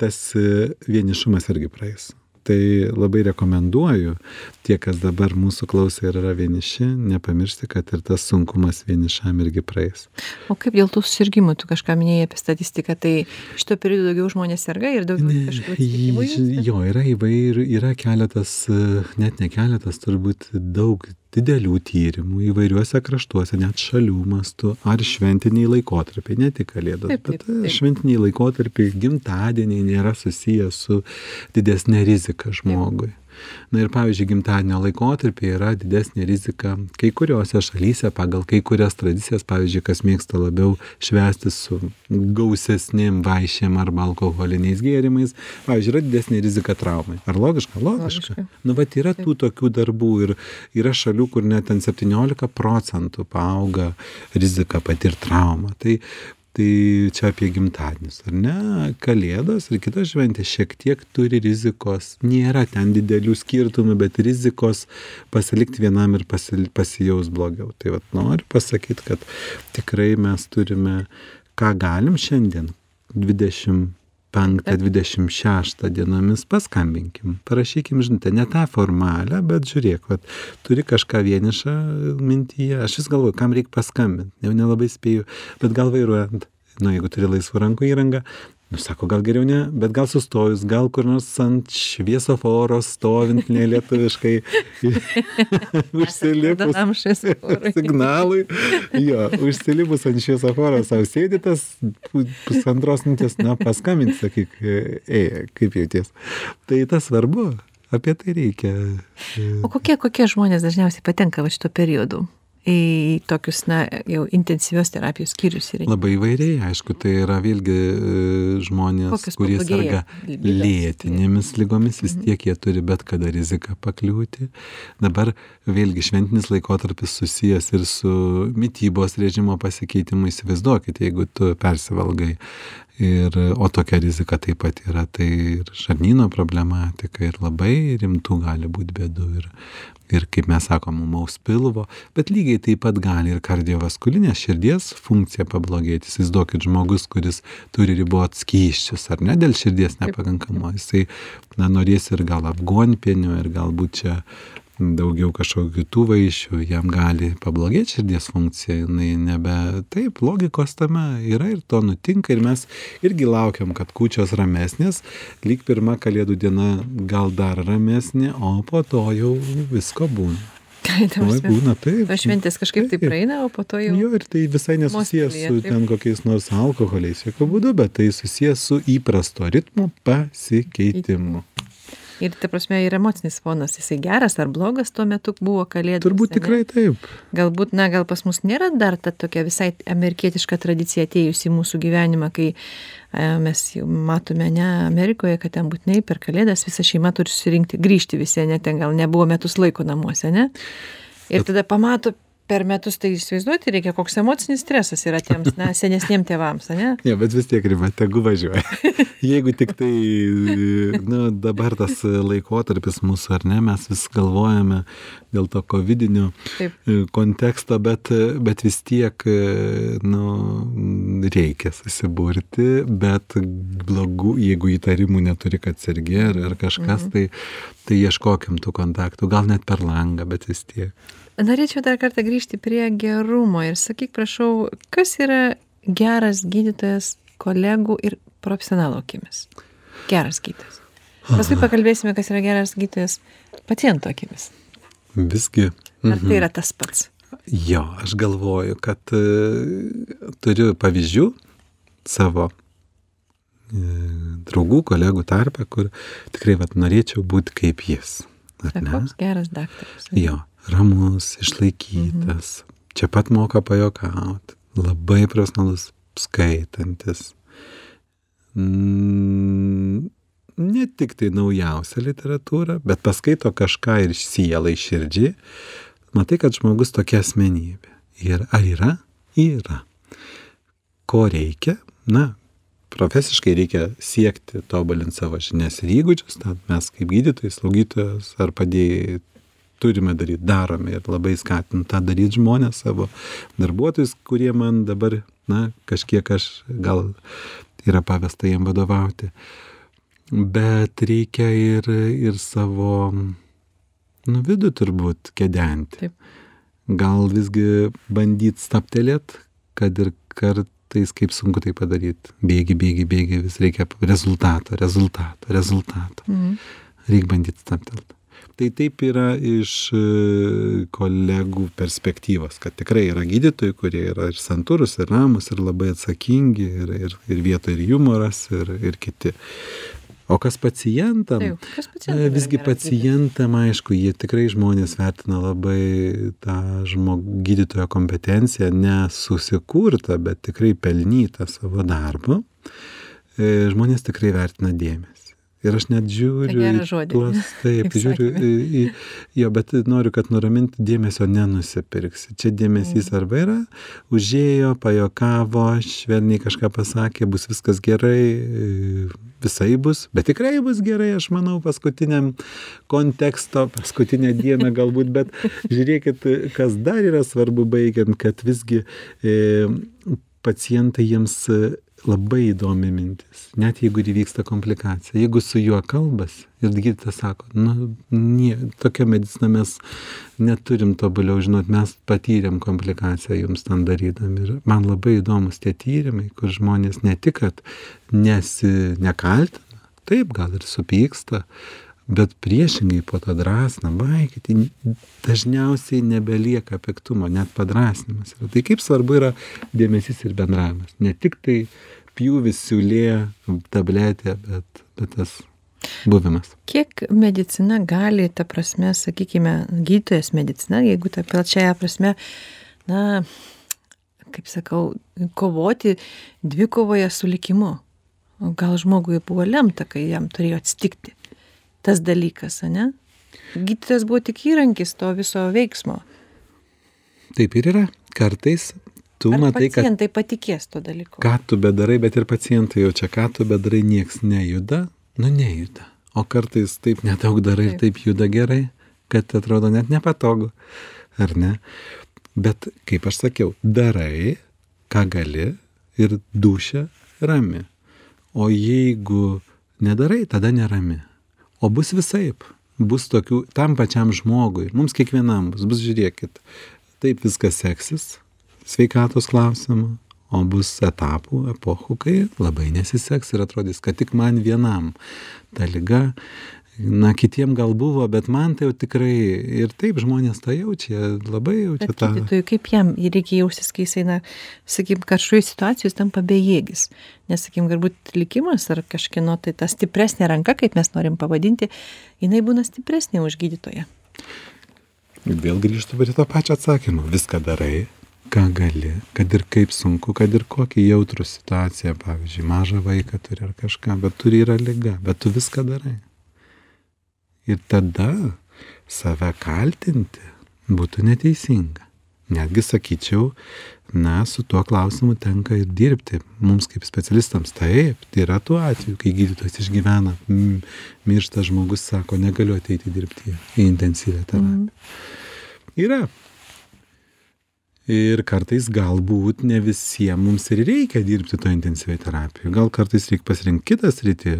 tas e, vienišumas irgi praeis. Tai labai rekomenduoju tie, kas dabar mūsų klauso ir yra vieniši, nepamiršti, kad ir tas sunkumas vienišam irgi praeis. o kaip dėl tų susirgymų tu kažką minėjai apie statistiką tai šituo periodu daugiau žmonės serga ir daugiau kažkokių? Jo, yra įvairių, yra keletas, e, net ne keletas, turbūt daug didelių tyrimų įvairiuose kraštuose, net šalių mastu, ar šventiniai laikotarpiai, ne tik kalėdos, Taip, taip, bet taip. šventiniai laikotarpiai, gimtadieniai nėra susiję su didesnė rizika žmogui. Na ir pavyzdžiui, gimtadienio laikotarpiai yra didesnė rizika kai kuriuose šalyse pagal kai kurias tradicijas, pavyzdžiui, kas mėgsta labiau švęsti su gausesnėm vaišėm arba alkoholiniais gėrimais, pavyzdžiui, yra didesnė rizika traumai. Ar logiška? Logiška. Logiška. Nu, bet yra tų tokių darbų ir yra šalių, kur net ten 17 procentų paauga rizika patirti traumą. Tai Tai čia apie gimtadienius, ar ne? Kalėdos ir kitos šventės šiek tiek turi rizikos, nėra ten didelių skirtumų, bet rizikos pasilikti vienam ir pasil, pasijaus blogiau. Tai vad noriu pasakyti, kad tikrai mes turime, ką galim šiandien, 25-26 dienomis paskambinkim, parašykim žinutę, ne tą formalią, bet žiūrėk, vat, turi kažką vienišą mintyje, aš vis galvoju, kam reikia paskambinti, jau nelabai spėju, bet gal vairuojant, nu jeigu turi laisvų rankų įrangą, nu sako, gal geriau ne, bet gal sustojus, gal kur nors ant šviesoforo stovint nelietuviškai, <laughs> užsilipus signalui, jo, užsilipus ant šviesoforo savo sėdytas, pusantros minutės, na, paskambinti, sakyk, ei, kaip jauties. Tai tas svarbu, apie tai reikia. O kokie, kokie žmonės dažniausiai patenka va šito periodu į tokius, na, jau intensyvios terapijos skyrius įrengti? Labai įvairiai, aišku, tai yra vėlgi e, žmonės, kurie serga lėtinėmis lygomis, vis tiek jie turi bet kada riziką pakliūti. Dabar vėlgi šventinis laikotarpis susijęs ir su mytybos režimo pasikeitimu. Įsivaizduokit, jeigu tu persivalgai. Ir, o tokia rizika taip pat yra, tai ir žarnyno problematika, ir labai rimtų gali būti bėdų, ir, ir kaip mes sakom, umaus pilvo, bet lygiai taip pat gali ir kardiovaskulinės širdies funkcija pablogėti. Įsivaizduokit žmogus, kuris turi ribot skyščius, ar ne, dėl širdies nepakankamo, jisai na, norės ir gal apgonpienio, ir galbūt čia daugiau kažkokių kitų vaišių, jam gali pablogėti širdies funkcija, jinai nebe taip, logikos tame yra ir to nutinka ir mes irgi laukiam, kad kūčios ramesnės, lyg pirma kalėdų diena gal dar ramesnė, o po to jau visko būna. Tai ta prasme, būna taip. tos šventės kažkaip tai Taip. praeina, o po to jau... Jo, ir tai visai nesusijęs su taip. ten kokiais nors alkoholiais, jokių būdų, bet tai susijęs su įprasto ritmo pasikeitimu. Ir ta prasme, ir emocinis fonas, jisai geras ar blogas tuo metu buvo kalėdų. Turbūt tikrai taip. Galbūt, na, gal pas mus nėra dar ta tokia visai amerikietiška tradicija atėjusi į mūsų gyvenimą, kai e, mes jau matome, ne, Amerikoje, kad ten būtinai per kalėdas visa šeima turi susirinkti, grįžti visi, ne, ten gal nebuvo metus laiko namuose, ne? Ir tada pamato per metus, tai įsivaizduoti reikia, koks emocinis stresas yra tiems, na, <laughs> senesniem tėvams, ne? Ne, bet vis tiek riba, tegu važiuoja. <laughs> Jeigu tik tai, na, dabar tas laikotarpis mūsų, ar ne, mes vis galvojame dėl to covidinio Taip. konteksto, bet, bet vis tiek, nu, reikia susiburti, bet blogų, jeigu įtarimų neturi, kad sergi ar, ar kažkas, mhm. tai, tai ieškokim tų kontaktų, gal net per langą, bet vis tiek. Norėčiau dar kartą grįžti prie gerumo ir sakyk, prašau, kas yra geras gydytojas kolegų ir profesionalų akimis? Geras gydytojas. Paskui pakalbėsime, kas yra geras gydytojas paciento akimis. Visgi. Ar tai yra tas pats? Jo, aš galvoju, kad e, turiu pavyzdžių savo e, draugų, kolegų tarpe, kur tikrai vat, norėčiau būti kaip jis. Ar ne? Koks geras daktaras. Jo, ramus, išlaikytas, mhm. čia pat moka pajokauti, labai profesionalus, skaitantis. Mm, ne tik tai naujausią literatūrą, bet paskaito kažką ir sielai širdžiai, matai, kad žmogus tokia asmenybė. Ir ar yra? Yra. Ko reikia? Na, profesiškai reikia siekti tobulinti savo žinias ir įgūdžius, tad mes kaip gydytojai, slaugytojas ar padėjai turime daryti, darome ir labai skatinu tą daryti žmonės, savo darbuotojus, kurie man dabar, na, kažkiek aš gal yra pavesta jiem vadovauti. Bet reikia ir, ir savo, nu, vidų turbūt kedenti. Taip. Gal visgi bandyti staptelėt, kad ir kartais kaip sunku tai padaryti. Bėgi, bėgi, bėgi, vis reikia rezultato, rezultato, rezultato. Mhm. Reikia bandyti staptelti. Tai taip yra iš e, kolegų perspektyvos, kad tikrai yra gydytojai, kurie yra ir santūrus, ir ramus, ir labai atsakingi, ir, ir, ir vietoje ir humoras, ir, ir kiti. O kas pacientam? Taip, kas pacientam E, Visgi pacientam, aišku, jie tikrai žmonės vertina labai tą žmog, gydytojo kompetenciją, nesusikurtą, bet tikrai pelnytą savo darbu. E, Žmonės tikrai vertina dėmesį. Ir aš net žiūriu į tuos, <laughs> taip, žiūriu į, į, jo, bet noriu, kad nuraminti dėmesio nenusipirksi. Čia dėmesys Mhm. arba yra, užėjo, pajokavo, švelniai kažką pasakė, bus viskas gerai, visai bus, bet tikrai bus gerai, aš manau, paskutiniam konteksto, paskutinę dieną <laughs> galbūt, bet žiūrėkit, kas dar yra svarbu baigiant, kad visgi e, pacientai jiems labai įdomi mintis, net jeigu ir įvyksta komplikacija. Jeigu su juo kalbas ir gydytojas sako, nu, nie, tokia medicina mes neturim tobuliau žinot, mes patyrėm komplikaciją jums ten darydami. Ir man labai įdomus tie tyrimai, kur žmonės ne tik, kad nesi, nekaltina, taip gal ir supyksta, bet priešingai po to drąsina, baikit, dažniausiai nebelieka piktumo, net padrasnimas. yra. Tai kaip svarbu yra dėmesys ir bendravimas. Ne tik tai pjūvis, siūlė, tabletė, bet, bet tas buvimas. Kiek medicina gali, ta prasme, sakykime, gydytojas medicina, jeigu ta plačiaja prasme, na, kaip sakau, kovoti dvikovoje su likimu. Gal žmogui buvo lemta, kai jam turėjo atsitikti tas dalykas, ne? Gydytojas buvo tik įrankis to viso veiksmo. Taip ir yra. Kartais tu Ar matai, kad pacientai patikės to dalyko? ką tu bedarai, bet ir pacientai jaučia, ką tu bedarai, nieks nejuda, nu nejuda. O kartais taip nedaug darai ir taip juda gerai, kad atrodo net nepatogu, ar ne? Bet, kaip aš sakiau, darai, ką gali ir dušia rami. O jeigu nedarai, tada nerami. O bus visaip. Bus tokių, tam pačiam žmogui, mums kiekvienam bus, bus žiūrėkit, taip viskas seksis, sveikatos klausimu, o bus etapų, epochų, kai labai nesiseks ir atrodys, kad tik man vienam ta lyga, na, kitiem gal buvo, bet man tai jau tikrai ir taip žmonės tą jaučia, labai jaučia Bet tą. gydytojui, kaip jam reikia jaustis, kai jis eina, sakykim, kažkoje situacijoje jis tampa bejėgis. Nes, sakykim, galbūt likimas ar kažkieno tai ta stipresnė ranka, kaip mes norim pavadinti, jinai būna stipresnė už gydytoją. Vėl grįžtu prie to pačio atsakymo. Viską darai, ką gali, kad ir kaip sunku, kad ir kokia jautrų situacija, pavyzdžiui, mažą vaiką turi ar kažką, bet turi yra lyga, bet tu viską darai. Ir tada save kaltinti būtų neteisinga. Netgi sakyčiau, na, su tuo klausimu tenka ir dirbti. Mums kaip specialistams taip, tai yra tuo atveju, kai gydytojas išgyvena, mm, miršta žmogus, sako, negaliu ateiti dirbti į intensyvę terapiją. Yra. Ir kartais galbūt ne visiems mums ir reikia dirbti to intensyviai terapijoje. Gal kartais reikia pasirinkti kitą sritį.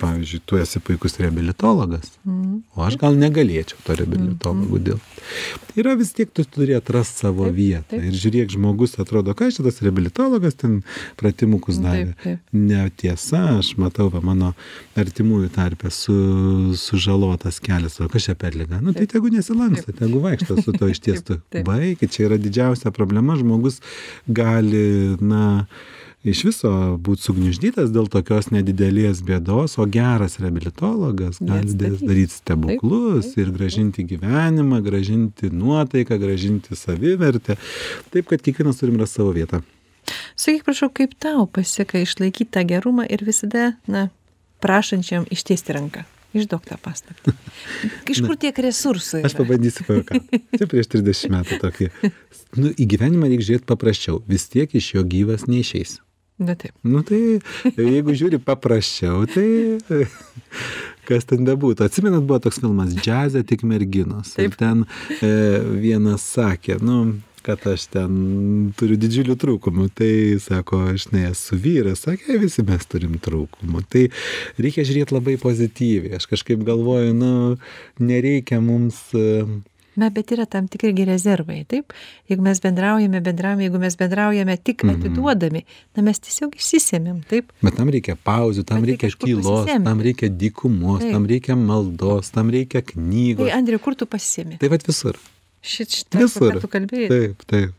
Pavyzdžiui, tu esi puikus reabilitologas, o aš gal negalėčiau to reabilitologų dirbti. Yra vis tiek tu turi atrasti savo vietą. Ir žiūrėk, žmogus atrodo, ką šitas reabilitologas ten pratimukus davė. Netiesa, aš matau, va, mano artimųjų tarpę su, sužalotas kelias, o kas čia per lyga? Nu, tai tegu nesilanksto, tegu vaikšto su to ištiestu. Baikit, čia yra didžiausia problema, žmogus gali, na, iš viso būti sugniuždytas dėl tokios nedidelės bėdos, o geras reabilitologas gali daryti stebuklus ir gražinti gyvenimą, gražinti nuotaiką, gražinti savivertę. Taip, kad kiekvienas turim rasti savo vietą. Sakyk, prašau, kaip tau pasiseka išlaikyti tą gerumą ir visada, na, prašančiam ištiesti ranką. Išduok tą paslaptį. Iš kur tiek resursų? Aš yra? pabandysiu pajuokauti. Tai prieš 30 metų tokį. Nu, į gyvenimą reikia žiūrėti paprasčiau. Vis tiek iš jo gyvas neišeis. Na taip. Nu tai jeigu žiūri paprasčiau, tai kas ten bebūtų. Atsimenat, buvo toks filmas Džiazė tik merginos. Ir Taip. ten e, vienas sakė, nu, kad aš ten turiu didžiulių trūkumų. Tai sako, aš ne esu vyras, sakė, visi mes turim trūkumų. Tai reikia žiūrėti labai pozityviai. Aš kažkaip galvoju, nu, nereikia mums e, na bet yra tam tikri rezervai taip jeigu mes bendraujame bendraujame jeigu mes bendraujame tik Mhm. atiduodami na mes tiesiog išsisemiam taip Bet tam reikia pauzių, tam Bet reikia tylos, tam reikia dykumos, Taip. tam reikia maldos, tam reikia tai knygos. andriau kur tu pasisemi Tai vad visur. Šit šitą Visur. Taip, taip.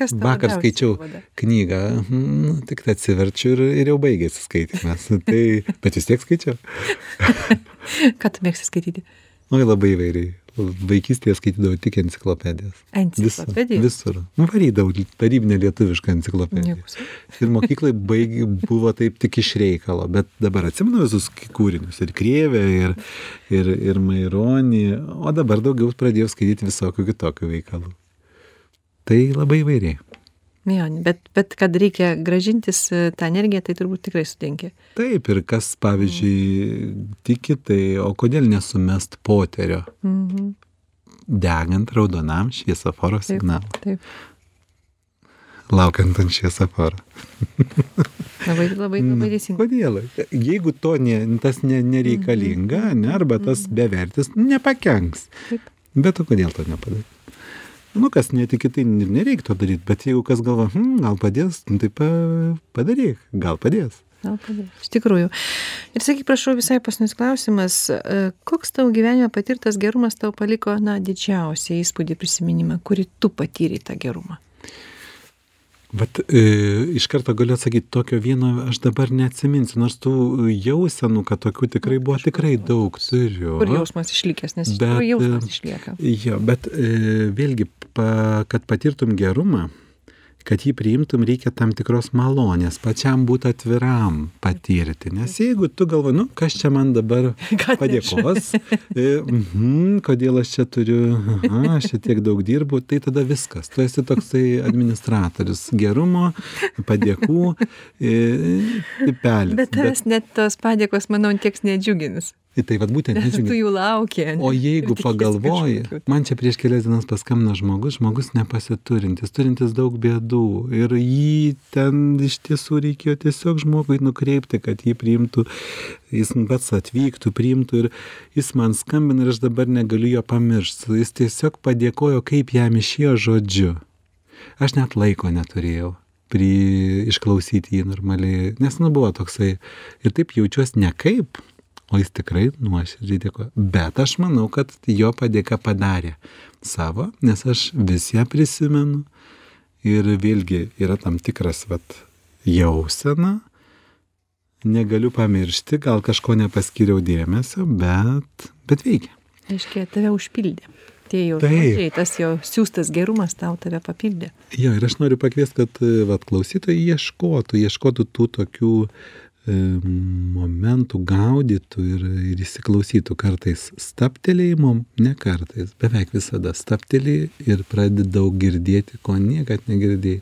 kas Vakar skaičiau duoda? knygą, mhm, tik tai atsiverčiu ir, ir jau baigėsi skaitimas. <laughs> tai, bet vis tiek skaičiau. <laughs> ką tu mėgsti skaityti Oi, labai įvairiai. Vaikystėje skaitydavau tik enciklopedijas. Visur. enciklopediją Visur. Nu, varydavau tarybinę lietuvišką enciklopediją. Nieko sau. Ir mokyklai baigi, buvo taip tik iš reikalo, bet dabar atsimenu visus kūrinius. Ir Krievę, ir, ir, ir Maironį, o dabar daugiau pradėjau skaityti visokių kitokių veikalų. Tai labai įvairiai. Jo bet bet kad reikia gražintis e, tą energiją tai turbūt tikrai sutinki. Taip, ir kas, pavyzdžiui, tiki, tai o kodėl nesumest poterio, mhm. Degant raudonam šviesoforo signalui, taip. Laukiant ant šviesoforo. labai labai labai teisingai. Kodėl? Jeigu to ne, tas ne, nereikalinga, ne, arba tas bevertis, nepakenks. taip. Bet o kodėl to nepadaryti? Nu, kas netiki, tai ir nereikia to daryti, bet jeigu kas galva, hm, gal padės, nu, tai pa, padaryk, gal padės. gal padės. Iš tikrųjų. Ir sakyk prašau visai paskutinis klausimas. E, koks tavo gyvenime patirtas gerumas tau paliko na didžiausią įspūdį prisiminimą kurį tu patyrei tą gerumą Bet e, iš karto galiu atsakyti, tokio vieno aš dabar neatsiminsiu, nors tų jausenų, kad tokių tikrai buvo tikrai daug turiu. kur jausmas išlikęs nes iš tikrųjų jausmas e, išlieka Jo, bet e, vėlgi, pa, kad patirtum gerumą, kad jį priimtum, reikia tam tikros malonės, pačiam būti atviram patirti. Nes jeigu tu galvoji, nu, kas čia man dabar <laughs> padėkos, e, mhm, kodėl aš čia turiu, aha, aš čia tiek daug dirbu, tai tada viskas. Tu esi toksai administratorius gerumo, padėkų, e, tipelis. bet tavęs net tos padėkos manau tieks nedžiugins tai vad būtent <laughs> nes tu jų lauki? O jeigu pagalvoji, man čia prieš kelias dienas paskambino žmogus, žmogus nepasiturintis, turintis daug bėdų ir jį ten iš tiesų reikėjo tiesiog žmogui nukreipti, kad jį priimtų, jis pats atvyktų, priimtų ir jis man skambina ir aš dabar negaliu jo pamiršti. Jis tiesiog padėkojo, kaip jam išėjo žodžiu. Aš net laiko neturėjau pri, išklausyti jį normaliai, nes nu buvo toksai ir taip jaučiuosi ne kaip, o jis tikrai nuoširdžiai dėkoja. Bet aš manau, kad jo padėka padarė savo, nes aš vis ją prisimenu ir vėlgi yra tam tikras vat, jausena, negaliu pamiršti, gal kažko nepaskyriau dėmesio, bet, bet veikia. reiškia tave užpildė tie Taip. žodžiai tas jo siųstas gerumas tau tave papildė Jo, ir aš noriu pakviesti, kad vat, klausytojai ieškotų, ieškotų tų tokių e, momentų, gaudytų ir, ir įsiklausytų kartais staptelėjimo, ne kartais, beveik visada staptelėjai ir pradedi daug girdėti, ko niekad negirdėjai.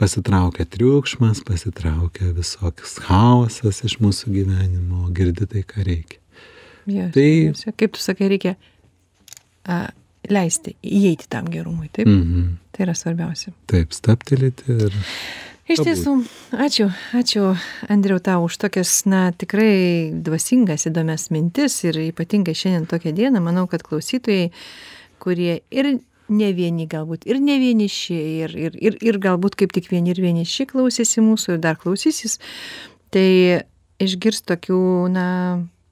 Pasitraukia triukšmas, pasitraukia visoks chaosas iš mūsų gyvenimo, girdi tai, ką reikia. Jo, Tai- tai... kaip tu sakai reikia a, leisti įeiti tam gerumui taip Mhm. tai yra svarbiausia Taip, staptelėti ir... Iš tiesų, ačiū, ačiū Andriau tau už tokias, na, tikrai dvasingas, įdomias mintis ir ypatingai šiandien tokią dieną, manau, kad klausytojai, kurie ir ne vieni galbūt, ir ne vieniši, ir, ir, ir, ir galbūt kaip tik vieni ir vieniši klausėsi mūsų ir dar klausysis, tai išgirs tokių, na,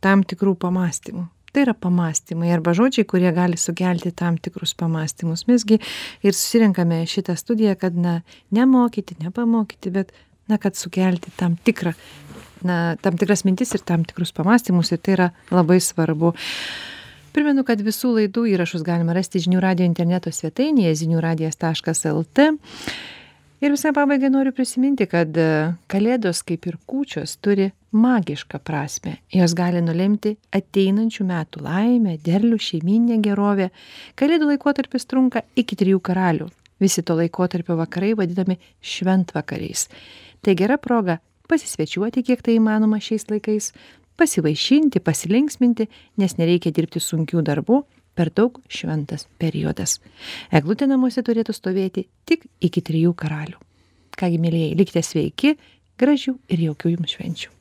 tam tikrų pamastymų. Tai yra pamastymai arba žodžiai, kurie gali sukelti tam tikrus pamastymus. Mesgi ir susirenkame šitą studiją, kad, na, nemokyti, nepamokyti, bet, na, kad sukelti tam tikrą, na, tam tikras mintis ir tam tikrus pamastymus ir tai yra labai svarbu. Primenu, kad visų laidų įrašus galima rasti žinių radio interneto svetainėje ziniuradijas.lt. Ir visai pabaigai noriu prisiminti, kad e, kalėdos kaip ir kūčios turi magišką prasme. Jos gali nulemti ateinančių metų laimę, derlių, šeiminę gerovę. Kalėdų laikotarpis trunka iki trijų karalių. Visi to laikotarpio vakarai vadinami šventvakariais. Tai gera proga pasisvečiuoti, kiek tai įmanoma šiais laikais, pasivaišinti, pasilinksminti, nes nereikia dirbti sunkių darbų, per daug šventas periodas. Eglutė namuose turėtų stovėti tik iki trijų karalių. Kągi, mėlyjei, likite sveiki, gražių ir jaukių jums švenčių.